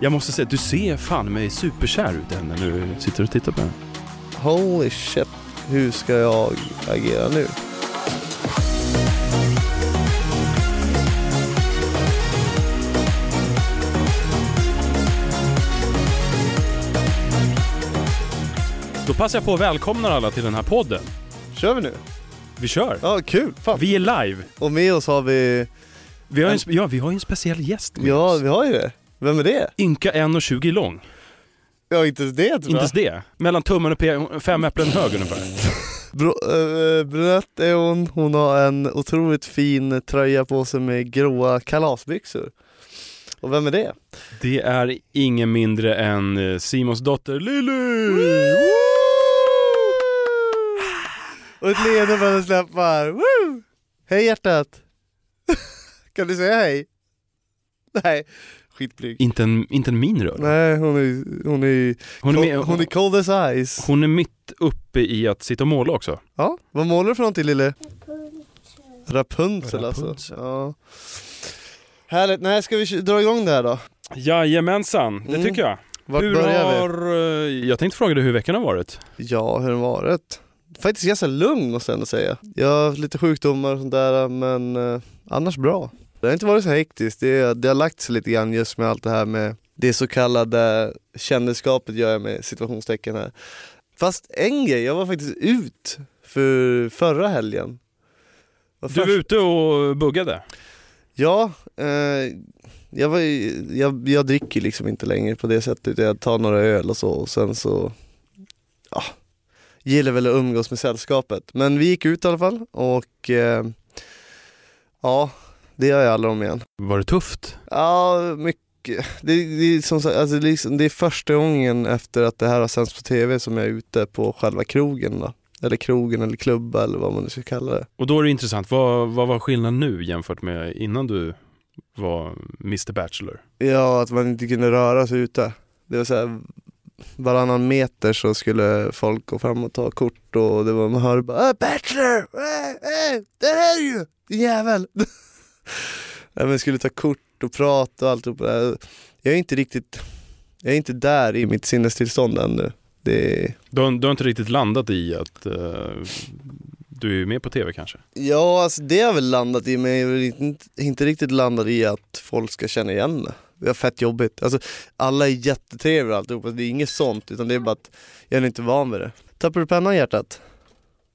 Jag måste säga, du ser fan mig superkär ut än när du sitter och tittar på den. Holy shit, hur ska jag agera nu? Då passar jag på att välkomna alla till den här podden. Kör vi nu? Vi kör! Ja, kul! Fan. Vi är live! Och med oss har vi, Vi har, en, ja, vi har ju en speciell gäst med ja oss. vi har ju det. Vem är det? Ynka 1,20 lång. Ja, inte ens det tror Inte jag. ens det. Mellan tummen och pe- fem äpplen hög ungefär. Bro, äh, brunett är hon, hon har en otroligt fin tröja på sig med gråa kalasbyxor. Och vem är det? Det är ingen mindre än eh, Simons dotter Lily! Och ett leende på hennes läppar. Woo! Hej hjärtat! kan du säga hej? Nej, skitblyg. Inte en, inte en min rör. Nej, hon är, hon är, Hon är, med, hon är cold as ice. hon är mitt uppe i att sitta och måla också. Ja, vad målar du för någonting lille? Rapunzel alltså. Rapunzel. Ja. Härligt, nej ska vi dra igång det här då? Jajamensan, det Mm. tycker jag. Vart hur börjar vi? har... eh, Jag tänkte fråga dig hur veckan har varit. Ja, hur har den varit? Faktiskt ganska lugn måste jag ändå säga. Jag har haft lite sjukdomar och sånt där men eh, annars bra. Det har inte varit så hektiskt, det, det har lagt sig lite grann just med allt det här med det så kallade kändisskapet gör jag med situationstecken här. Fast en grej, jag var faktiskt ut för förra helgen. Var Du var ute och buggade. Ja, eh, jag, var, jag, jag dricker liksom inte längre på det sättet. Jag tar några öl och så och sen så, ja, gillar väl att umgås med sällskapet. Men vi gick ut i alla fall och eh, ja, det gör jag aldrig om igen. Var det tufft? Ja, mycket. Det, det, är som alltså, liksom, det är första gången efter att det här har sänds på tv som jag är ute på själva krogen då. Eller krogen eller klubba eller vad man nu ska kalla det. Och då är det intressant, vad, vad var skillnaden nu jämfört med innan du var Mr Bachelor? Ja, att man inte kunde röra sig ute. Det var så här, varannan meter så skulle folk gå fram och ta kort och det var, man hörde bara äh, Bachelor! Äh, äh, där är du ju! Din jävel! men skulle ta kort och prata och allt där. Jag är inte riktigt, jag är inte där i mitt sinnestillstånd ännu. Det, Du har, du har inte riktigt landat i att eh, du är med på tv kanske? ja, alltså det har väl landat i, men jag är inte, inte riktigt landat i att folk ska känna igen det. Det är fett jobbigt. Alltså, alla är jättetrevliga och alltihopa, det är inget sånt utan det är bara att jag är inte van vid det. Tappar du pennan hjärtat?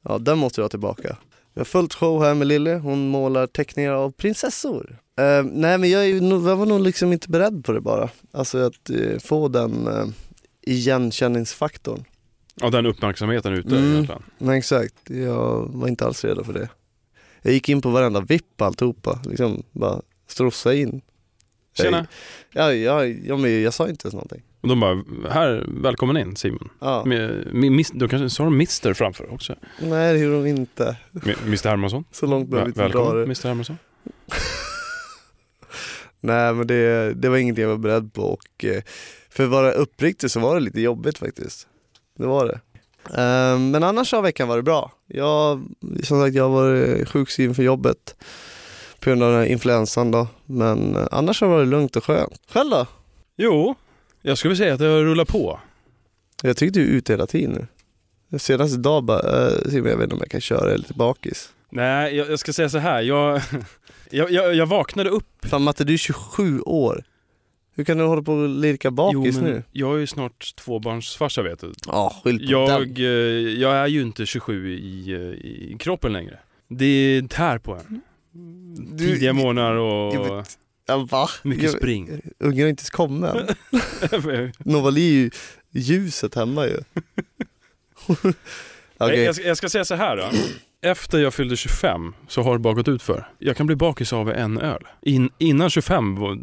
Ja, den måste du ha tillbaka. Vi har fullt show här med Lille, hon målar teckningar av prinsessor. Eh, nej men jag, är, jag var nog liksom inte beredd på det bara. Alltså att eh, få den uh, igenkänningsfaktorn. Ja, den uppmärksamheten ute Mm. egentligen. Men exakt, jag var inte alls redo för det. Jag gick in på varenda vipp alltihopa, liksom bara strossa in. Tjena! Ja, ja, ja, men jag sa inte ens någonting. Och de bara, här, välkommen in Simon. Ja. Med, med, mis, då kanske sa de Mr framför också. Nej det gjorde de inte. Med, Mr Hermansson. Så långt behöver vi inte dra välkommen det. Mr Hermansson. Nej men det, det var ingenting jag var beredd på och eh, för att vara uppriktig så var det lite jobbigt faktiskt. Det var det. Eh, Men annars har veckan varit bra. Jag, som sagt jag har varit sjukskriven för jobbet på grund av den här influensan då. Men eh, annars har det varit lugnt och skönt. Själv då? Jo, jag skulle säga att det rullar på. Jag tyckte du är ute hela tiden nu. Senast idag bara, Simon, jag vet inte om jag kan köra, jag är lite bakis. Nej, jag, jag ska säga så här. Jag, jag, jag, jag vaknade upp. Fan Matte, du är 27 år. Hur kan du hålla på och lirka bakis men nu? jag är ju snart tvåbarnsfarsa vet du. Ja, skyll på Jag, eh, jag är ju inte 27 i, eh, i kroppen längre. Det tär på en. Du- Tidiga morgnar och Ja, va? mycket Jag- spring. Ungen har inte ens kommit än. Novali är ju ljuset hemma ju. Nej, jag, ska, jag ska säga så här då. Efter jag fyllde 25 så har det bara gått ut för. Jag kan bli bakis av en öl. In, innan 25, var-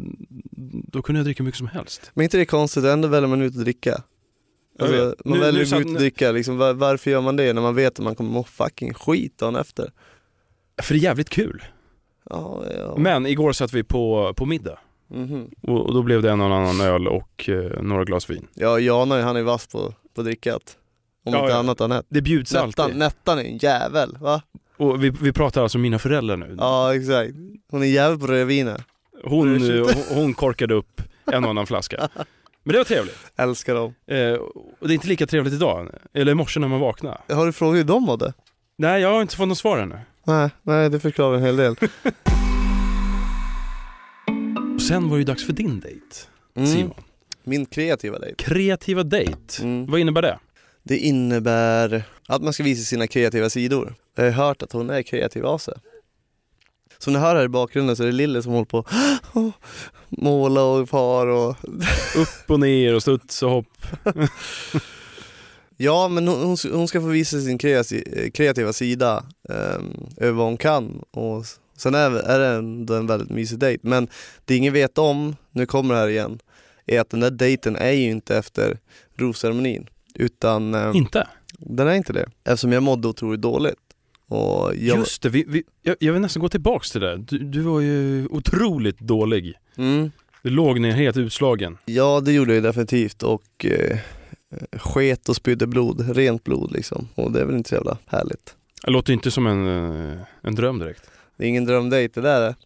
då kunde jag dricka mycket som helst. men inte det är konstigt, ändå väljer man ut att dricka. Alltså, man Nu- väljer nu ut att dricka, liksom, var, varför gör man det när man vet att man kommer må fucking skit dagen efter? För det är jävligt kul. Ja, ja. Men igår satt vi på, på middag. Mhm. Och, och då blev det en och annan öl och eh, några glas vin. Ja, Jan han är vass på, på drickat. Om Ja, inte annat Anette. Det bjuds Nettan, alltid. Nettan är en jävel, va? Och vi, vi pratar alltså om mina föräldrar nu. Ja, exakt. Hon är jävel på rödviner. Shit. eh, hon, hon korkade upp en och annan flaska. Men det var trevligt. Älskar dem. Eh, och det är inte lika trevligt idag, eller i morse när man vaknade. Har du frågat hur de mådde? Nej, jag har inte fått något svar ännu. Nej, nej det förklarar en hel del. Och sen var det ju dags för din dejt, Mm. Simon. Min kreativa dejt. Kreativa dejt. Mm. Vad innebär det? Det innebär att man ska visa sina kreativa sidor. Jag har hört att hon är kreativ av sig. Som ni hör här i bakgrunden så är det Lille som håller på att måla och far och Upp och ner och studs och hopp. Ja men hon, hon- ska få visa sin kreativa, sida um, över vad hon kan och sen är, är det ändå en väldigt mysig dejt. Men det ingen vet om, nu kommer det här igen, är att den där dejten är ju inte efter rosceremonin utan eh, Inte? den är inte det. Eftersom jag mådde otroligt dåligt. Och jag, Just det, vi, vi, jag, jag vill nästan gå tillbaks till det. Du, du var ju otroligt dålig. mm, Du låg ner helt utslagen. ja det gjorde jag definitivt och eh, sket och spydde blod, rent blod liksom. Och det är väl inte så jävla härligt. Det låter inte som en, eh, en dröm direkt. Det är ingen drömdejt det där är.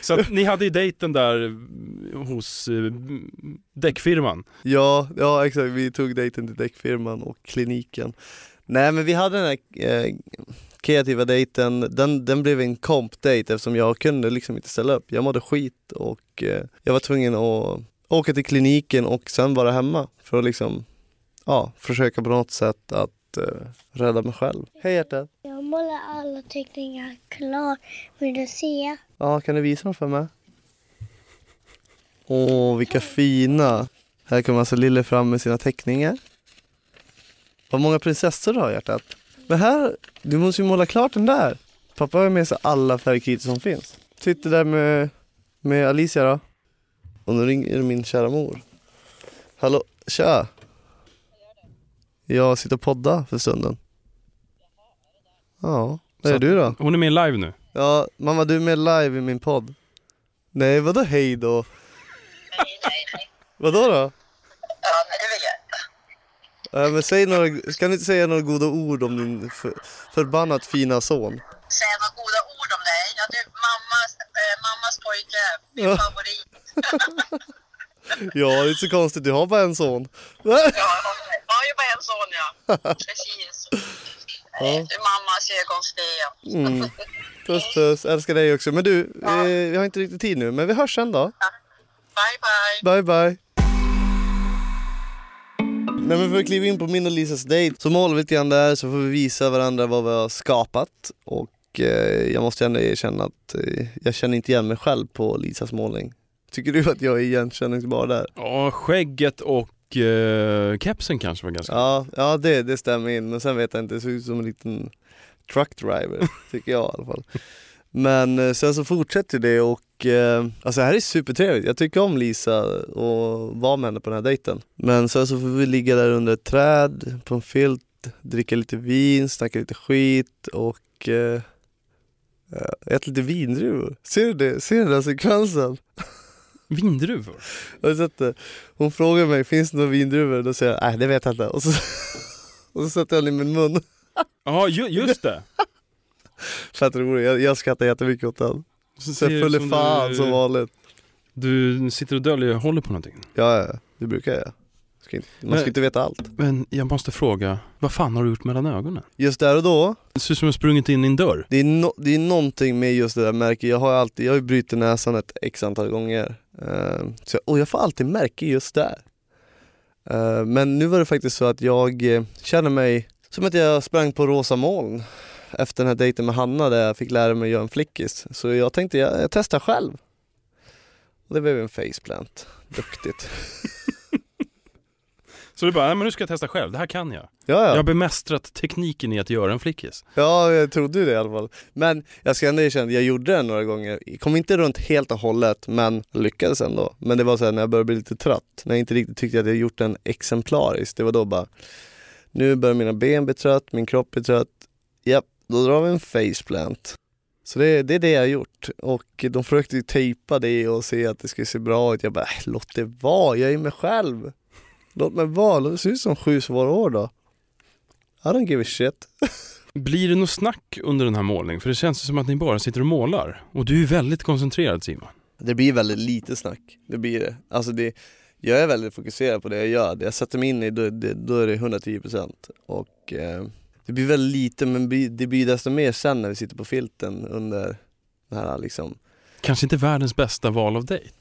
Så att ni hade ju dejten där eh, hos eh, däckfirman. Ja, ja exakt. Vi tog dejten till däckfirman och kliniken. Nej men vi hade den här eh, kreativa dejten, den, den blev en komp-dejt eftersom jag kunde liksom inte ställa upp. Jag mådde skit och eh, jag var tvungen att åka till kliniken och sen vara hemma för att liksom, ja, försöka på något sätt att eh, rädda mig själv. Hej hjärtat! Jag målar alla teckningar klar. Vill du se? Ja, kan du visa dem för mig? Åh, vilka fina! Här kommer alltså Lille fram med sina teckningar. Vad många prinsessor du har hjärtat. Men här, du måste ju måla klart den där. Pappa har med sig alla färgkritor som finns. Sitter där med, med Alicia då. Och nu ringer min kära mor. Hallå, tja! Jag sitter och poddar för stunden. Ja, vad Så är du då? Hon är med live nu. Ja, mamma du är med live i min podd. Nej, vadå hej då? Nej, nej, nej. Vadå då? Ja, men det vill jag inte. Ja, men säg några, kan du inte säga några goda ord om din för, förbannat fina son? Säga några goda ord om dig. Ja, du, mammas, eh, mammas pojke, min Ja. favorit. Ja, det är inte så konstigt, du har bara en son. Ja, jag har ju bara en son, ja. Precis. Ja. Eh, Mammas ögonsten. Mm. Puss puss, älskar dig också. Men du, eh, vi har inte riktigt tid nu, men vi hörs sen då. Bye, bye. Bye bye. Nej men för att kliva in på min och Lisas dejt så målar vi lite grann där så får vi visa varandra vad vi har skapat och eh, jag måste ändå erkänna att eh, jag känner inte igen mig själv på Lisas målning. Tycker du att jag är igenkänningsbar där? Ja, skägget och eh, kepsen kanske var ganska... Ja, ja det, det stämmer in men sen vet jag inte, det ser ut som en liten truck driver tycker jag i alla fall. Men eh, sen så fortsätter det och eh, alltså det här är supertrevligt. Jag tycker om Lisa och vara med henne på den här dejten. Men sen så får vi ligga där under ett träd på en filt, dricka lite vin, snacka lite skit och eh, eh, äta lite vindruvor. Ser du det? Ser du den sekvensen? Vindruvor? Hon frågar mig, finns det några vindruvor? Då säger jag, nej det vet jag inte. Och så, och så sätter jag den i min mun. Ja, ju, just det. Fett roligt, jag, jag skrattar jättemycket åt den. Så full i som fan du, som vanligt. Du sitter och döljer, håller på någonting. Ja, ja, det brukar jag. Ska inte, man ska Men- inte veta allt. Men jag måste fråga, vad fan har du gjort mellan ögonen? Just där och då, Det ser ut som du sprungit in i en dörr. det är, no, det är någonting med just det där märket. Jag har alltid, jag har ju brutit näsan ett x antal gånger. Uh, så, och jag får alltid märke just där. Ehm, men nu var det faktiskt så att jag eh, känner mig som att jag sprang på rosa moln efter den här dejten med Hanna där jag fick lära mig att göra en flickis. Så jag tänkte jag, jag testar själv. Och det blev en faceplant. Duktigt. Så du bara, nej men nu ska jag testa själv, det här kan jag. Ja, Jag ja. har bemästrat tekniken i att göra en flickis. ja, jag trodde ju det i alla fall. Men jag ska ändå erkänna, jag gjorde det några gånger. Jag kom inte runt helt och hållet, men lyckades ändå. Men det var så här när jag började bli lite trött, när jag inte riktigt tyckte att jag gjort den exemplariskt. Det var då bara, nu börjar mina ben bli trött, min kropp bli trött. Japp, då drar vi en faceplant. Så det, det är det jag har gjort. Och de försökte ju tejpa det och se att det skulle se bra ut. Jag bara, äh, låt det vara, jag är mig själv. Låt mig vara, det se ut som sju svåra år då. I don't give a shit. Blir det något snack under den här målningen? För det känns som att ni bara sitter och målar. Och du är väldigt koncentrerad Simon. Det blir väldigt lite snack, det blir det. Alltså det, jag är väldigt fokuserad på det jag gör, det jag sätter mig in i då, det, då är det 110% och eh, det blir väldigt lite men det blir desto mer sen när vi sitter på filten under det här liksom Kanske inte världens bästa val av dejt.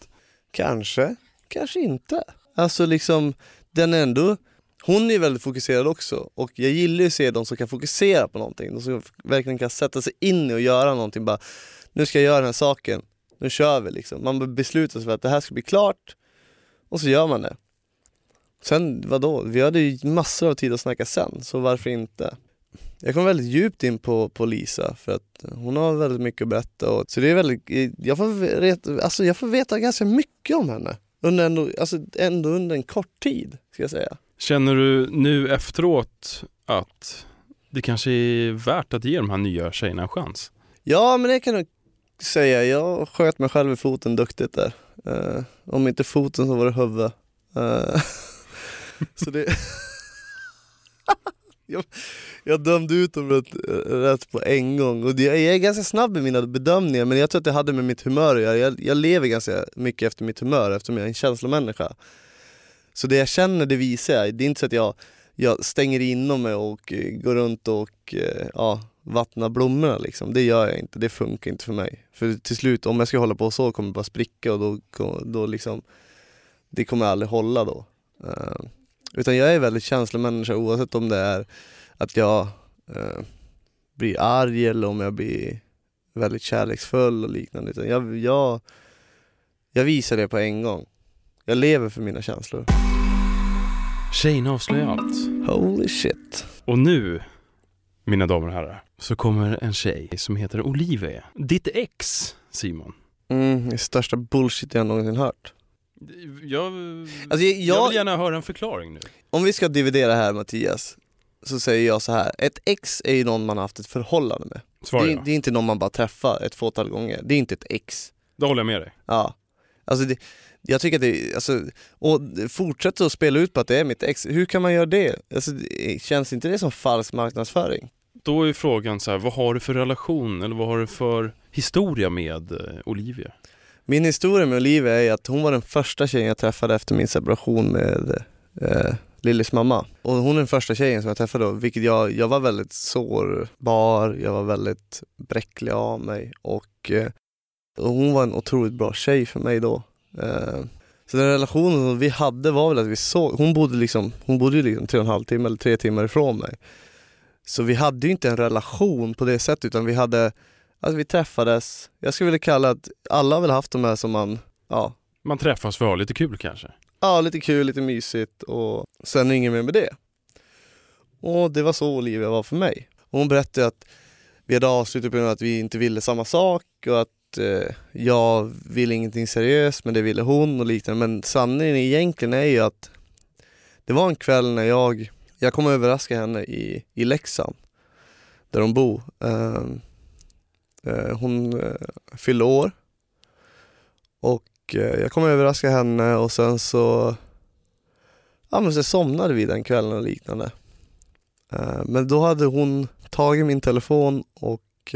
Kanske, kanske inte. Alltså liksom, den är ändå, hon är väldigt fokuserad också. Och jag gillar ju att se de som kan fokusera på någonting, de som verkligen kan sätta sig in i och göra någonting. Bara, nu ska jag göra den här saken, nu kör vi liksom. Man beslutar sig för att det här ska bli klart. Och så gör man det. Sen vadå, vi hade ju massor av tid att snacka sen, så varför inte? Jag kom väldigt djupt in på, på Lisa för att hon har väldigt mycket att berätta. Och, så det är väldigt, jag får, veta, alltså jag får veta ganska mycket om henne under ändå, alltså ändå under en kort tid ska jag säga. Känner du nu efteråt att det kanske är värt att ge de här nya tjejerna en chans? Ja men det kan jag säga, jag sköt mig själv i foten duktigt där. Eh, om inte foten så var det huvudet. Eh, så det... jag, jag dömde ut dem rätt, rätt på en gång och det, jag är ganska snabb i mina bedömningar men jag tror att det hade med mitt humör att göra. jag, jag lever ganska mycket efter mitt humör eftersom jag är en känslomänniska. Så det jag känner det visar jag, det är inte så att jag, jag stänger inom mig och går runt och eh, ja, vattnar blommorna liksom. Det gör jag inte, det funkar inte för mig. För till slut, om jag ska hålla på så kommer det bara spricka och då, då liksom, det kommer aldrig hålla då. Eh, utan jag är väldigt känslomänniska oavsett om det är att jag eh, blir arg eller om jag blir väldigt kärleksfull och liknande. Utan jag, jag, jag visar det på en gång. Jag lever för mina känslor. Tjejerna avslöjar allt. Holy shit. Och nu, mina damer och herrar, så kommer en tjej som heter Olivia. Ditt ex, Simon. Mm, det största bullshit jag någonsin hört. Jag, Alltså, jag, jag vill gärna höra en förklaring nu. Om vi ska dividera här Mattias, så säger jag så här. ett ex är ju någon man har haft ett förhållande med. Svara Det, ja. det är inte någon man bara träffar ett fåtal gånger, det är inte ett ex. Då håller jag med dig. Ja. Alltså det, jag tycker att det, alltså, och fortsätta att spela ut på att det är mitt ex, hur kan man göra det? Alltså, det- känns inte det som falsk marknadsföring? Då är frågan så här, vad har du för relation eller vad har du för historia med eh, Olivia? Min historia med Olivia är att hon var den första tjejen jag träffade efter min separation med eh, Lillys mamma. Och hon är den första tjejen som jag träffade då, vilket jag, jag var väldigt sårbar, jag var väldigt bräcklig av mig och, eh, och hon var en otroligt bra tjej för mig då. Eh, så den relationen vi hade var väl att vi såg, hon bodde liksom, hon bodde ju liksom tre och en halv timme eller tre timmar ifrån mig. Så vi hade ju inte en relation på det sättet utan vi hade, alltså vi träffades, jag skulle vilja kalla att alla har väl haft de här som man, ja, Man träffas för att ha lite kul kanske. ja lite kul, lite mysigt och sen inget mer med det. Och det var så Olivia var för mig. Och hon berättade att vi hade avslutat på grund av att vi inte ville samma sak och att eh, jag ville ingenting seriöst men det ville hon och liknande. Men sanningen egentligen är ju att det var en kväll när jag, jag kom överraska henne i, i Leksand där hon bor. Eh, Eh, hon eh, fyllde år och eh, jag kom och överraskade henne och sen så Ja men så somnade vi den kvällen och liknande. Men då hade hon tagit min telefon och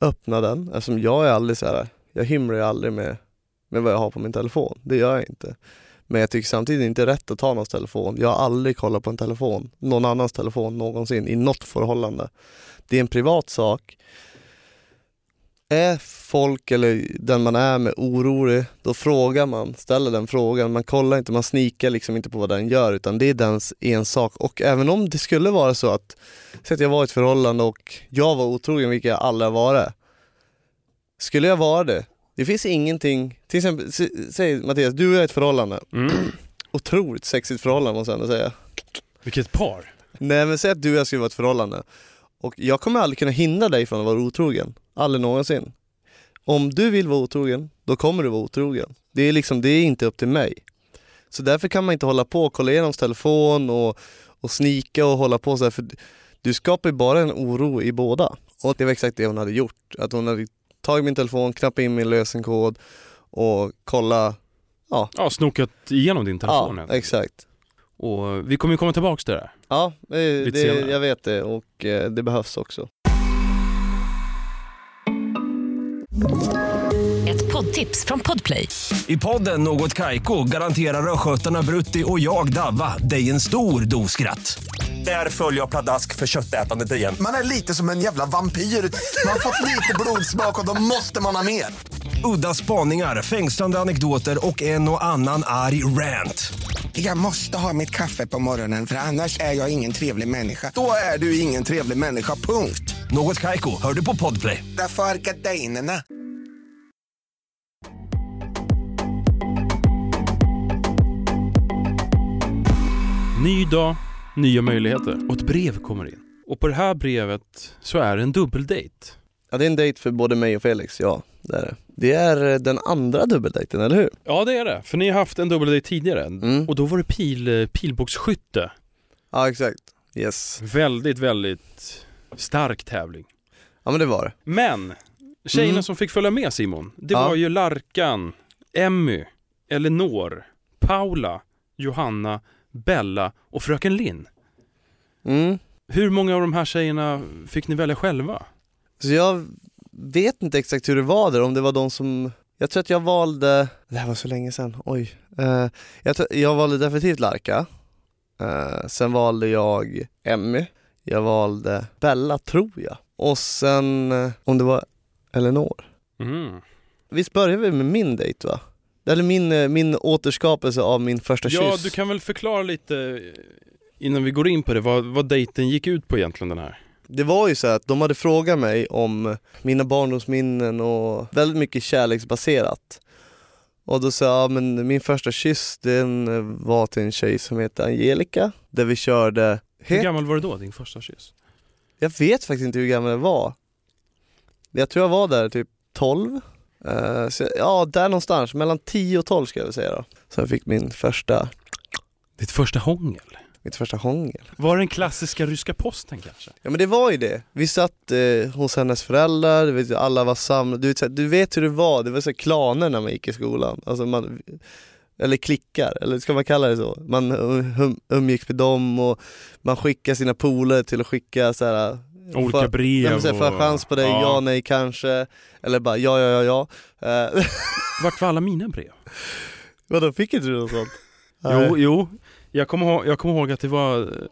öppnat den eftersom jag är aldrig så här, jag hymlar ju aldrig med, med vad jag har på min telefon. Det gör jag inte. Men jag tycker samtidigt inte det är rätt att ta någons telefon. Jag har aldrig kollat på en telefon, någon annans telefon någonsin i något förhållande. Det är en privat sak. Är folk eller den man är med orolig, då frågar man, ställer den frågan. Man kollar inte, man snikar liksom inte på vad den gör utan det är dens ensak. Och även om det skulle vara så att, säg att jag var i ett förhållande och jag var otrogen, vilket jag aldrig har varit. Skulle jag vara det, det finns ingenting, till exempel, säg Mattias, du är i ett förhållande. Mm. Otroligt sexigt förhållande måste jag ändå säga. Vilket par. Nej men säg att du och jag skulle vara i ett förhållande och jag kommer aldrig kunna hindra dig från att vara otrogen. Aldrig någonsin. Om du vill vara otrogen, då kommer du vara otrogen. Det är liksom, det är inte upp till mig. Så därför kan man inte hålla på och kolla igenom telefon och, och snika och hålla på så här, för du skapar ju bara en oro i båda. Och det var exakt det hon hade gjort. Att hon hade tagit min telefon, knappat in min lösenkod och kolla, Ja, snokat igenom din telefon. ja exakt. Och vi kommer ju komma tillbaks till det här. Ja, det, Lite det, senare. jag vet det och eh, det behövs också. Ett poddtips från Podplay. I podden Något Kaiko garanterar östgötarna Brutti och jag, Davva, dig en stor dos skratt. Där följer jag pladask för köttätandet igen. Man är lite som en jävla vampyr. Man har fått lite blodsmak och då måste man ha mer. Udda spaningar, fängslande anekdoter och en och annan arg rant. Jag måste ha mitt kaffe på morgonen för annars är jag ingen trevlig människa. Då är du ingen trevlig människa, punkt. Något Kaiko, hör du på Podplay. Därför är gardinerna. Ny dag, nya möjligheter. Och ett brev kommer in. Och på det här brevet så är det en dubbeldejt. Ja det är en dejt för både mig och Felix, ja det är det. Det är eh, den andra dubbeldejten, eller hur? Ja det är det, för ni har haft en dubbeldejt tidigare. Mm. Och då var det pil, pilbågsskytte. Ja exakt, yes. Väldigt, väldigt stark tävling. Ja men det var det. Men tjejerna Mm. som fick följa med Simon, det Ja. var ju Larkan, Emmy, Elinor, Paula, Johanna, Bella och Fröken Linn. Mm. Hur många av de här tjejerna fick ni välja själva? Så jag vet inte exakt hur det var där, om det var de som Jag tror att jag valde, det här var så länge sedan, oj. Eh, jag, tror, jag valde definitivt Larka. Eh, sen valde jag Emmy. Jag valde Bella, tror jag. Och sen, eh, om det var Eleanor. Mm. Visst började vi med min dejt va? Eller min, min återskapelse av min första Ja, kyss. du kan väl förklara lite innan vi går in på det, vad, vad dejten gick ut på egentligen den här? Det var ju så att de hade frågat mig om mina barndomsminnen och väldigt mycket kärleksbaserat. Och då sa jag, ja, men min första kyss den var till en tjej som heter Angelica, där vi körde Hur gammal var du då, din första kyss? Jag vet faktiskt inte hur gammal jag var. Jag tror jag var där typ 12. Eh, så, ja, där någonstans, mellan 10 och 12 ska jag väl säga då. Så jag fick min första, Ditt första hångel? Mitt första hångel. Var det den klassiska ryska posten kanske? Ja men det var ju det. Vi satt eh, hos hennes föräldrar, du vet, alla var samlade. Du vet, så här, du vet hur det var, det var så här klaner när man gick i skolan. Alltså man, eller klickar, eller ska man kalla det så? Man um, umgicks med dem och man skickade sina polare till att skicka så här, Olika för- brev här, får jag och- chans på dig? Ja. Ja. nej, kanske. Eller bara ja, ja, ja, ja. Eh, Vart var alla mina brev? Vadå, fick inte du något sånt? Jo, jo. Jag kommer, ihåg, jag kommer ihåg att det var... eh,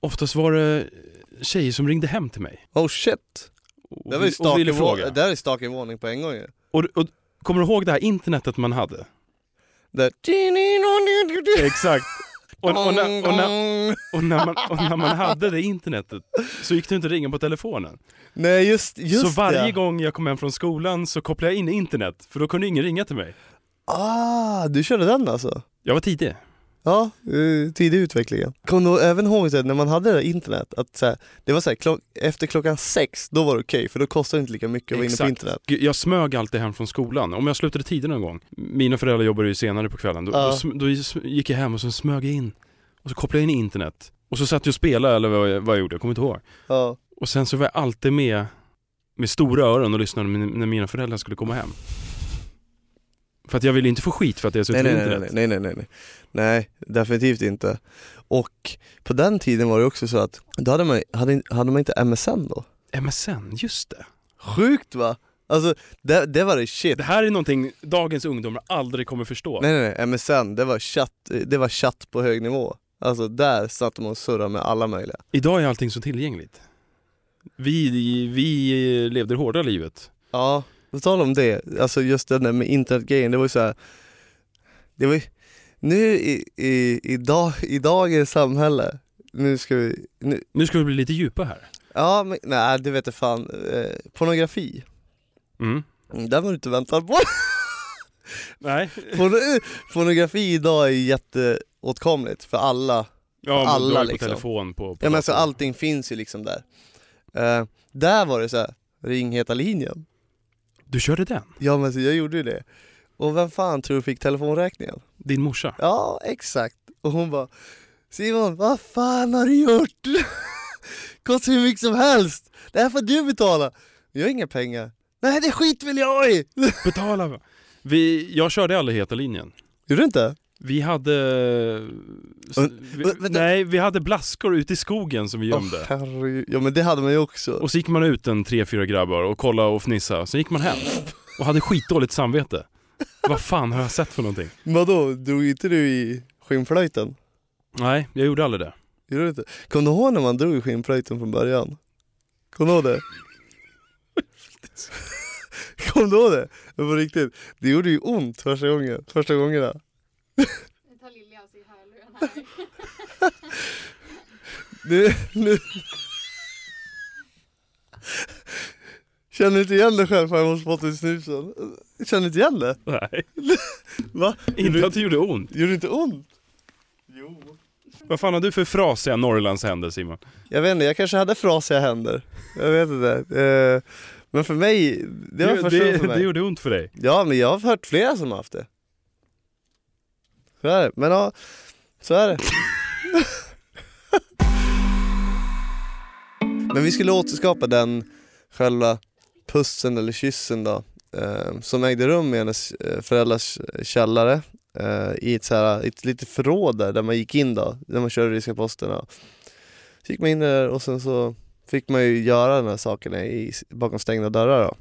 Oftast var det tjejer som ringde hem till mig. Oh shit. Och, Det var ju ville stalking, fråga. det där är stalking varning på en gång ju. Och, och, kommer du ihåg det här internetet man hade? Där... Exakt. Och, och, när, och, när, och, när man, och när man hade det internetet så gick det inte att ringa på telefonen. Nej just, just så varje det. gång jag kom hem från skolan så kopplade jag in internet, för då kunde ingen ringa till mig. Ah, du körde den alltså? Jag var tidig. Ja, eh, tidig i utvecklingen. Kommer du även ihåg när man hade det där internet, att så här, det var så här, klock, efter klockan sex, då var det okej för då kostade det inte lika mycket att vara inne på internet. Jag smög alltid hem från skolan. Om jag slutade tidigt någon gång, mina föräldrar jobbade ju senare på kvällen, då, Ja. då, då gick jag hem och så smög jag in. Och så kopplade jag in internet. Och så satt jag och spelade eller vad jag, vad jag gjorde, jag kommer inte ihåg. Ja. Och sen så var jag alltid med med stora öron och lyssnade när mina föräldrar skulle komma hem. För att jag ville inte få skit för att jag Nej, suttit nej, på nej, internet. nej, nej, nej, nej, nej, definitivt inte. Och på den tiden var det också så att, då hade man, hade, hade man inte MSN då? MSN, just det. Sjukt va? Alltså det, det var det shit. Det här är någonting dagens ungdomar aldrig kommer förstå. Nej nej nej, MSN, det var chatt, det var chatt på hög nivå. Alltså där satt man och surrade med alla möjliga. Idag är allting så tillgängligt. Vi, vi levde det hårda livet. Ja, på tal om det, alltså just det där med internetgrejen, det var ju så här. Det var ju, nu i, i, i, dag, i dagens samhälle, nu ska vi, nu, Nu ska vi bli lite djupa här. ja men nej det vet jag fan, eh, pornografi, Mm. mm, där var du inte väntat på. Nej. Porno, pornografi idag är jätteåtkomligt för alla. Ja, men Alla ju på liksom. telefon på, på Ja men alltså allting finns ju liksom där. Eh, där var det så här, ring heta linjen. Du körde den? Ja men så jag gjorde ju det. Och vem fan tror du fick telefonräkningen? Din morsa? Ja, exakt. Och hon bara Simon, vad fan har du gjort? Kostar hur mycket som helst. Det här får du betala. Jag har inga pengar. Nej det skit vill jag i! Betala! Vi, jag körde aldrig heta linjen. Gjorde du inte? Vi hade... Vi, nej, vi hade blaskor ute i skogen som vi gömde. herregud. ja men det hade man ju också. Och så gick man ut en tre, fyra grabbar och kollade och fnissade. Sen gick man hem och hade skitdåligt samvete. Vad fan har jag sett för någonting? Vadå, drog inte du i skinnflöjten? Nej, jag gjorde aldrig det. Gjorde du inte? Kom du ihåg när man drog i skinnflöjten från början? Kom du ihåg det? Kom du ihåg det? Det var riktigt. Det gjorde ju ont första gången, första gångerna. Nu tar Lilja av sig hörlurarna här. Nu, nu. Känner du inte igen dig själv hemma hos Botten Snusen? Känner du inte igen det? Nej, Va? inte att det gjorde ont. Gjorde det inte ont? Jo. Vad fan har du för frasiga Norrlandshänder Simon? Jag vet inte, jag kanske hade frasiga händer. Jag vet inte. Eh, Men för mig, det var det, första gången för det, mig. det gjorde ont för dig. Ja men jag har hört flera som har haft det. Så är det, men ja, så är det. men vi skulle återskapa den själva pussen eller kyssen då, eh, som ägde rum i hennes eh, föräldrars källare eh, i ett, så här, ett litet förråd där, där man gick in då, där man körde ryska posterna. Så gick man in där och sen så fick man ju göra de här sakerna i, bakom stängda dörrar då.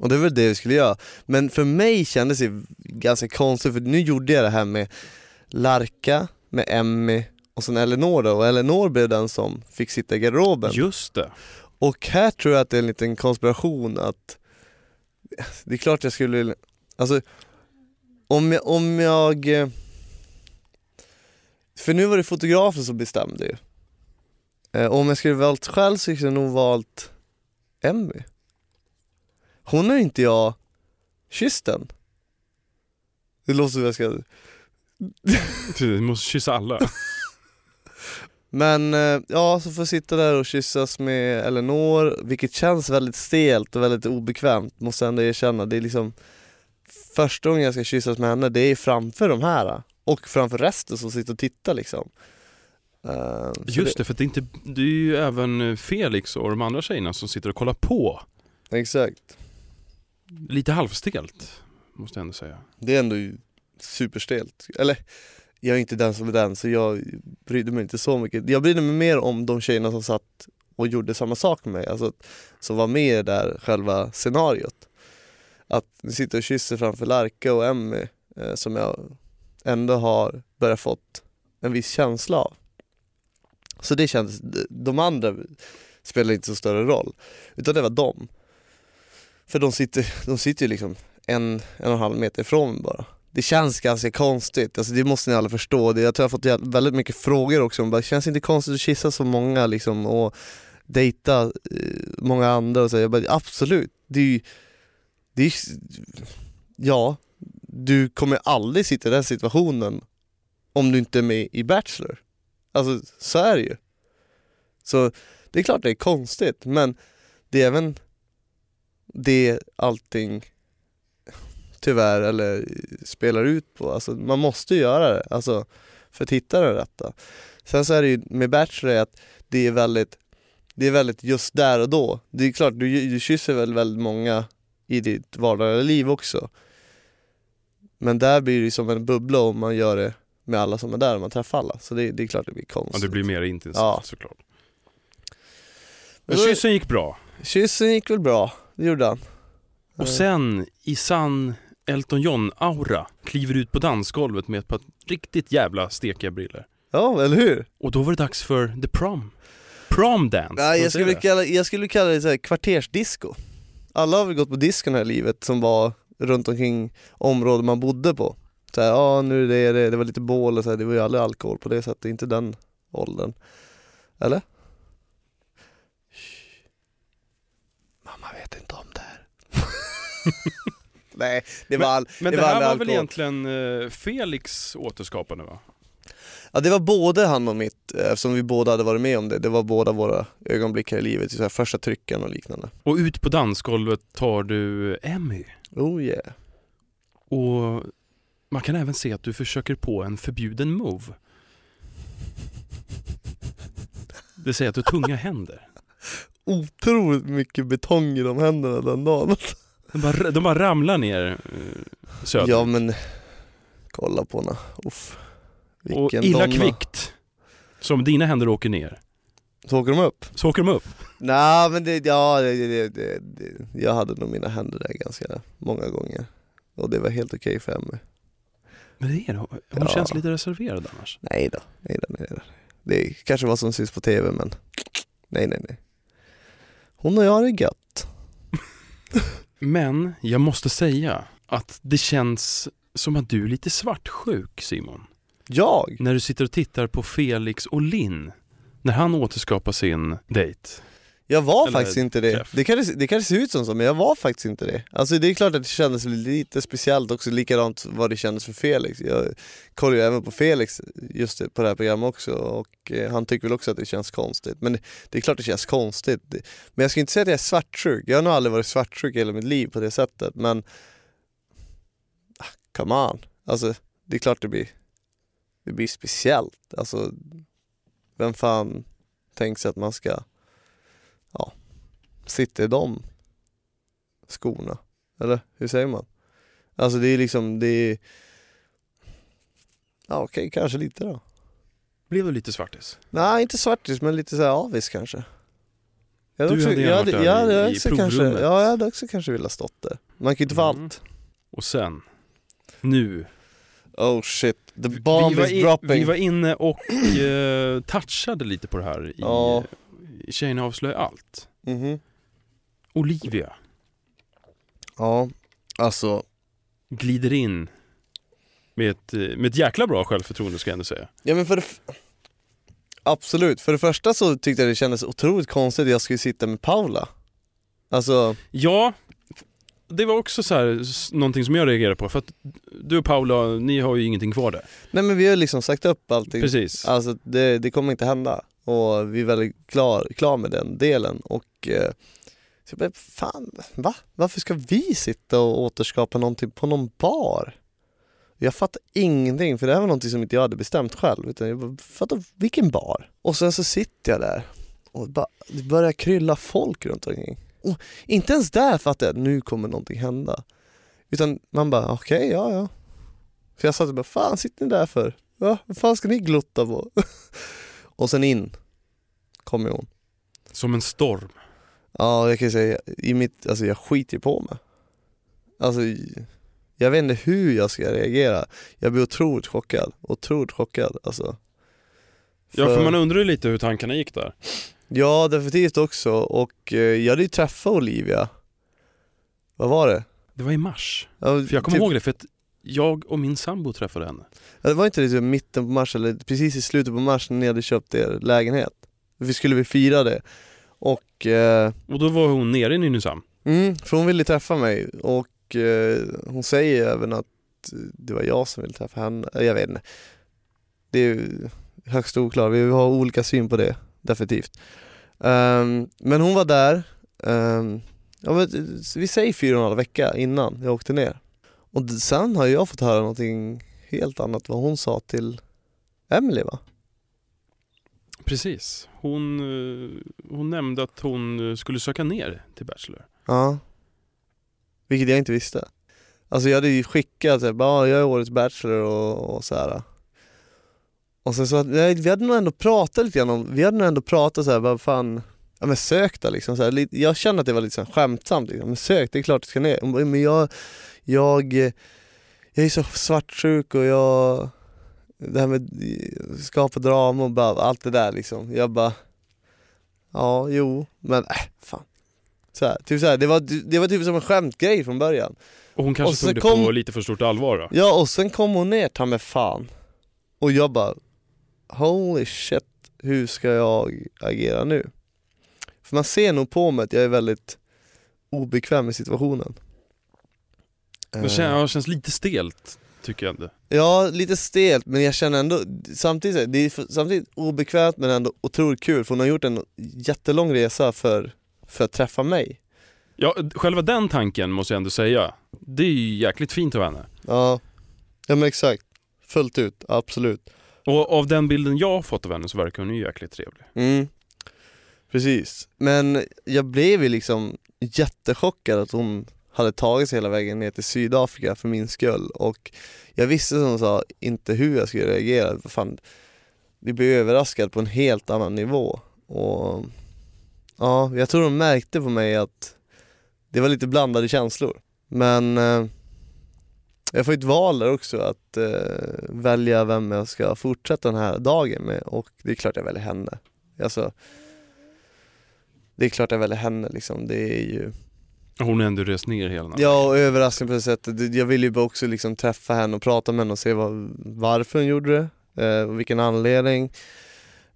Och det var det vi skulle göra. Men för mig kändes det ganska konstigt för nu gjorde jag det här med Larka, med Emmy och sen Eleanor då och Eleanor blev den som fick sitta i garderoben. Just det. Och här tror jag att det är en liten konspiration att det är klart jag skulle, alltså om jag, om jag för nu var det fotografen som bestämde ju. Eh, om jag skulle valt själv så skulle jag nog valt Emmy. Hon har inte jag kysst än. Det låter som jag ska Du måste kyssa alla. Men eh, ja, så får jag sitta där och kyssas med Eleanor, vilket känns väldigt stelt och väldigt obekvämt måste jag ändå erkänna. Det är liksom första gången jag ska kyssas med henne, det är framför de här och framför resten som sitter och tittar liksom. Eh, så Just det, för det är, inte, det är ju även Felix och de andra tjejerna som sitter och kollar på. Exakt. Lite halvstelt, måste jag ändå säga. Det är ändå superstelt. Eller, jag är inte den som är den så jag brydde mig inte så mycket. Jag brydde mig mer om de tjejerna som satt och gjorde samma sak med mig, alltså som var med i det där själva scenariot. Att ni sitter och kysser framför Larka och Emmy eh, som jag ändå har börjat fått en viss känsla av. Så det kändes, de andra spelade inte så större roll, utan det var de. För de sitter, de sitter ju liksom en, en och en halv meter ifrån mig bara. Det känns ganska konstigt, alltså det måste ni alla förstå. Jag tror jag har fått väldigt mycket frågor också, bara, känns det inte konstigt att kyssa så många liksom och dejta eh, många andra och så. Jag bara, absolut, det är ju, det är, ja, du kommer aldrig sitta i den situationen om du inte är med i Bachelor. Alltså så är det ju. Så det är klart det är konstigt, men det är även det allting tyvärr eller spelar ut på. Alltså man måste göra det, alltså för att hitta det rätta. Sen så är det ju med Bachelor att det är väldigt, det är väldigt just där och då. Det är klart, du, du kysser väl väldigt många i ditt vardagliga liv också. Men där blir det som en bubbla om man gör det med alla som är där och man träffar alla. Så det, det är klart det blir Ja, konstigt. det blir mer intensivt Ja. såklart. Men kyssen gick bra. Kyssen gick väl bra, det gjorde han. Och sen i sann Elton John-aura kliver ut på dansgolvet med ett par riktigt jävla stekiga briller. Ja, eller hur? Och då var det dags för the prom. Prom dance. Vad jag, skulle kalla, jag skulle kalla det så här kvartersdisco. Alla har väl gått på disco här i livet som var runt omkring områden man bodde på. Så här, ja nu är det det, det var lite bål och så här, det var ju aldrig alkohol på det sättet, inte den åldern. Eller? Shh. Mamma vet inte om det här. Nej, det var, all, Men det det, var här var väl alkohol. egentligen eh, Felix återskapande va? Ja det var både han och mitt, eh, eftersom vi båda hade varit med om det, det var båda våra ögonblick här i livet, så här första trycken och liknande. Och ut på dansgolvet tar du Emmy. Oh yeah. Och man kan även se att du försöker på en förbjuden move. Det säga att du har tunga händer. Otroligt mycket betong i de händerna den dagen. De bara, de bara ramlar ner eh, söder. Ja men, kolla på henne. Uff. Och illa donna. kvickt, som dina händer åker ner, Så åker de upp? så åker de upp. Nej men det, ja, det, det, det, det, jag hade nog mina händer där ganska många gånger. Och det var helt okej för Emmy. Men det är det, hon Ja. känns lite reserverad annars. Nej då, nej då, nej då. Det kanske var som syns på tv men nej nej nej. Hon och jag det gött. Men jag måste säga att det känns som att du är lite svartsjuk Simon. Jag? När du sitter och tittar på Felix och Linn. När han återskapar sin dejt. Jag var Eller faktiskt inte det. träff. Det kanske, det kanske ser ut som så men jag var faktiskt inte det. Alltså det är klart att det kändes lite speciellt också, likadant vad det kändes för Felix. Jag kollar ju även på Felix just det, på det här programmet också och eh, han tycker väl också att det känns konstigt. Men det, det är klart det känns konstigt. Det, men jag ska inte säga att jag är svartsjuk. Jag har nog aldrig varit svartsjuk i hela mitt liv på det sättet men ah, come on. Alltså det är klart det blir, det blir speciellt. Alltså vem fan tänker sig att man ska sitta i de skorna. Eller hur säger man? Alltså det är liksom, det är Ja okej, kanske lite då. Blev du lite svartis? Nej inte svartis men lite såhär avis kanske. Jag Du också, hade gärna jag varit där jag hade i- i också kanske, provrummet. ja jag hade också kanske velat stått där. Man kan ju inte få Mm. allt. Och sen, nu. Oh shit, the bomb vi, var is i- dropping. vi var inne och eh, touchade lite på det här i, Ja. Tjejerna avslöjar allt. Mhm. Olivia. Ja, alltså. Glider in med ett, eh, med ett jäkla bra självförtroende ska jag ändå säga. Ja men för det Absolut, för det första så tyckte jag det kändes otroligt konstigt att jag skulle sitta med Paula. Alltså, Ja, det var också så här, någonting som jag reagerade på för att du och Paula, ni har ju ingenting kvar där. nej men vi har liksom sagt upp allting. Precis. Alltså det, det kommer inte hända. Och vi är väldigt klar, klar med den delen. Och eh, så jag bara, fan, va? Varför ska vi sitta och återskapa någonting på någon bar? Jag fattar ingenting för det här var någonting som inte jag hade bestämt själv utan jag bara, fattar vilken bar? Och sen så sitter jag där och bara, det börjar krylla folk runt omkring. Och inte ens där fattar jag att nu kommer någonting hända. Utan man bara, okej, ja ja. För jag satt och bara, fan sitter ni där för? Va? Vad fan ska ni glutta på? och sen in kommer hon. Som en storm. Ja, jag kan ju säga, i mitt, alltså jag skiter ju på mig. Alltså, jag vet inte hur jag ska reagera. Jag blir otroligt chockad, otroligt chockad alltså. Ja, för man undrar ju lite hur tankarna gick där. Ja, definitivt också. Och eh, jag hade ju träffat Olivia. Vad var det? Det var i mars. Ja, För jag kommer typ- ihåg det för att jag och min sambo träffade henne. Ja, Det var inte det typ mitten på mars eller precis i slutet på mars när ni hade köpt er lägenhet? Vi skulle väl fira det. Och, eh, Och då var hon nere i Nynäshamn. mm, för hon ville träffa mig och eh, hon säger även att det var jag som ville träffa henne. Jag vet inte. Det är högst oklart, vi har olika syn på det, definitivt. Ehm, men hon var där, um, ja, men, vi säger fyra och en halv vecka innan jag åkte ner. Och sen har jag fått höra någonting helt annat vad hon sa till Emily va? Precis. Hon, eh, hon nämnde att hon eh, skulle söka ner till Bachelor. Ja. Vilket jag inte visste. Alltså jag hade ju skickat såhär, bara, jag är årets bachelor och, och så här. Och sen så, nej, vi hade nog ändå pratat lite grann om, vi hade nog ändå pratat såhär, vad fan, ja men sök då liksom så här, lite, Jag kände att det var lite så här skämtsamt liksom, men sök, det är klart du ska ner. Men jag, jag, jag är så svartsjuk och jag, det här med eh, skapa drama och bara, allt det där liksom. Jag bara, ja jo, men äh, fan. Så här, typ så här, det, var, det var typ som en skämtgrej från början. Och hon kanske Och tog det kom- på lite för stort allvar då. Ja och sen kom hon ner ta med fan. Och jag bara, holy shit, hur ska jag agera nu? För man ser nog på mig att jag är väldigt obekväm i situationen. Det Eh, känns, ja, det känns lite stelt, tycker jag ändå. Ja, lite stelt men jag känner ändå, samtidigt, det är samtidigt obekvämt men ändå otroligt kul för hon har gjort en jättelång resa för, för att träffa mig. Ja, själva den tanken måste jag ändå säga. Det är ju jäkligt fint av henne. Ja, ja men exakt. Fullt ut, absolut. Och av den bilden jag har fått av henne så verkar hon ju jäkligt trevlig. Mm. Precis, men jag blev ju liksom jättechockad att hon hade tagit sig hela vägen ner till Sydafrika för min skull och jag visste som sa inte hur jag skulle reagera. Fan, det blev överraskad på en helt annan nivå och ja, jag tror de märkte på mig att det var lite blandade känslor. Men eh, jag får ett val där också att eh, välja vem jag ska fortsätta den här dagen med och det är klart jag väljer henne. Alltså, det är klart jag väljer henne liksom, det är ju hon har ändå rest ner hela natten. Ja och överraskande på det sättet, jag vill ju bara också liksom träffa henne och prata med henne och se vad, varför hon gjorde det, eh, vilken anledning,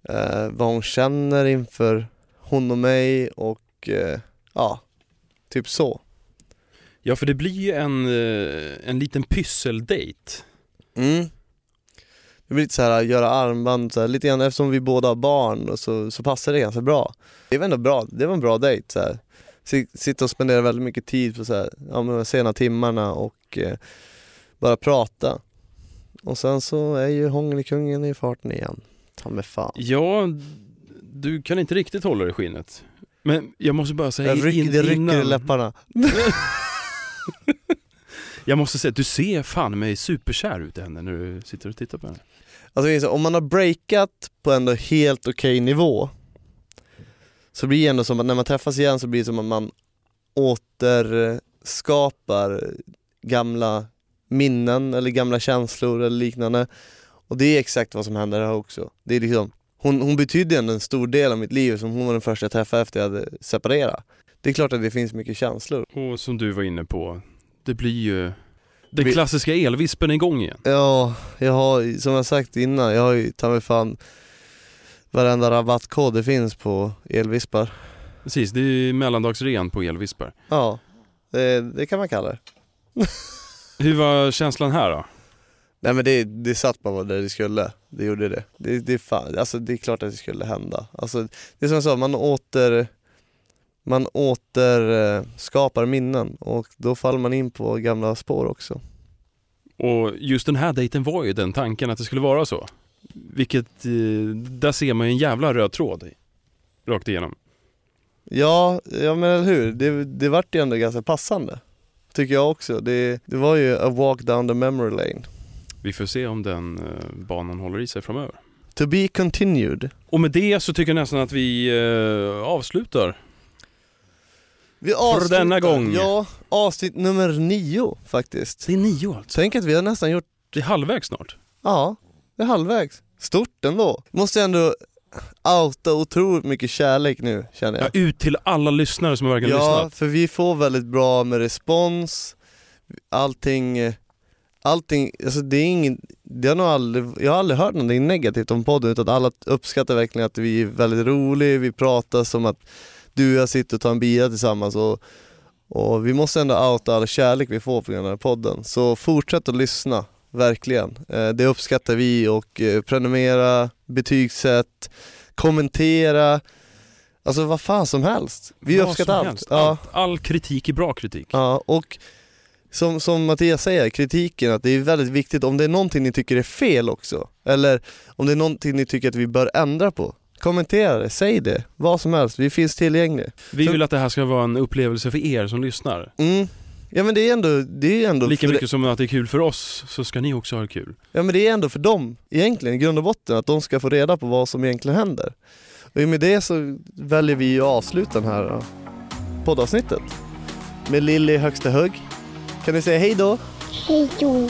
eh, vad hon känner inför hon och mig och eh, ja, typ så. Ja, för det blir ju en, eh, en liten pysseldate. Mm. Det blir lite så här göra armband, så här, lite grann eftersom vi båda har barn och så, så passar det ganska bra. Det var ändå bra, det var en bra dejt så här. Si- Sitta och spendera väldigt mycket tid på så här, ja, de sena timmarna och eh, bara prata. Och sen så är ju hångelkungen i farten igen. Ta mig fan. Ja, du kan inte riktigt hålla dig i skinnet. Men jag måste bara säga ryck, in- det rycker innan- i läpparna. Jag måste säga att du ser fan mig superkär ut i henne när du sitter och tittar på henne. Alltså om man har breakat på ändå helt okej nivå så blir det ändå som att när man träffas igen så blir det som att man återskapar gamla minnen eller gamla känslor eller liknande. Och det är exakt vad som händer här också. Det är liksom, hon, hon betydde ändå en stor del av mitt liv som hon var den första jag träffade efter jag hade separerat. Det är klart att det finns mycket känslor. Och som du var inne på, det blir ju den klassiska elvispen igång igen. Ja, jag har som jag sagt innan, jag har ju ta mig fan varenda rabattkod det finns på elvispar. Precis, det är mellandagsrean på elvispar. Ja, det, det kan man kalla det. Hur var känslan här då? Nej men det, det satt bara där det skulle, det gjorde det. Det, det, är fan, alltså, det är klart att det skulle hända. Alltså, det är som jag sa, man åter man återskapar minnen och då faller man in på gamla spår också. Och just den här dejten var ju den tanken att det skulle vara så. Vilket, eh, där ser man ju en jävla röd tråd. Rakt igenom. Ja, ja men eller hur, det, det vart ju ändå ganska passande. Tycker jag också. Det, det var ju a walk down the memory lane. Vi får se om den eh, banan håller i sig framöver. To be continued. Och med det så tycker jag nästan att vi eh, avslutar. Vi För denna gång. Ja, avsnitt nummer nio faktiskt. Det är nio alltså. Tänk att vi har nästan gjort, Det är halvvägs snart. ja, det är halvvägs. Stort ändå. Måste ändå outa otroligt mycket kärlek nu känner Ja, jag. ut till alla lyssnare som verkligen Ja, lyssnat. för vi får väldigt bra med respons. Allting, allting, alltså det är ingen, det har nog aldrig, jag har aldrig hört någonting negativt om podden utan alla uppskattar verkligen att vi är väldigt roliga, vi pratar som att du och jag sitter och tar en bira tillsammans och, och vi måste ändå outa all kärlek vi får på grund av den här podden. Så fortsätt att lyssna, verkligen. Eh, Det uppskattar vi och eh, prenumerera, betygsätt, kommentera, alltså vad fan som helst. Vi Vad uppskattar allt. helst. Ja. All kritik är bra kritik. Ja, och som, som Mattias säger, kritiken, att det är väldigt viktigt om det är någonting ni tycker är fel också, eller om det är någonting ni tycker att vi bör ändra på, kommentera det, säg det, vad som helst, vi finns tillgängliga. Vi vill att det här ska vara en upplevelse för er som lyssnar. Mm. Ja men det är ändå, det är ändå Lika mycket som att det är kul för oss så ska ni också ha det kul. Ja men det är ändå för dem, egentligen i grund och botten, att de ska få reda på vad som egentligen händer. Och med det så väljer vi att avsluta den här uh, poddavsnittet med Lilly högsta hugg. Kan ni säga hej då? Hej då.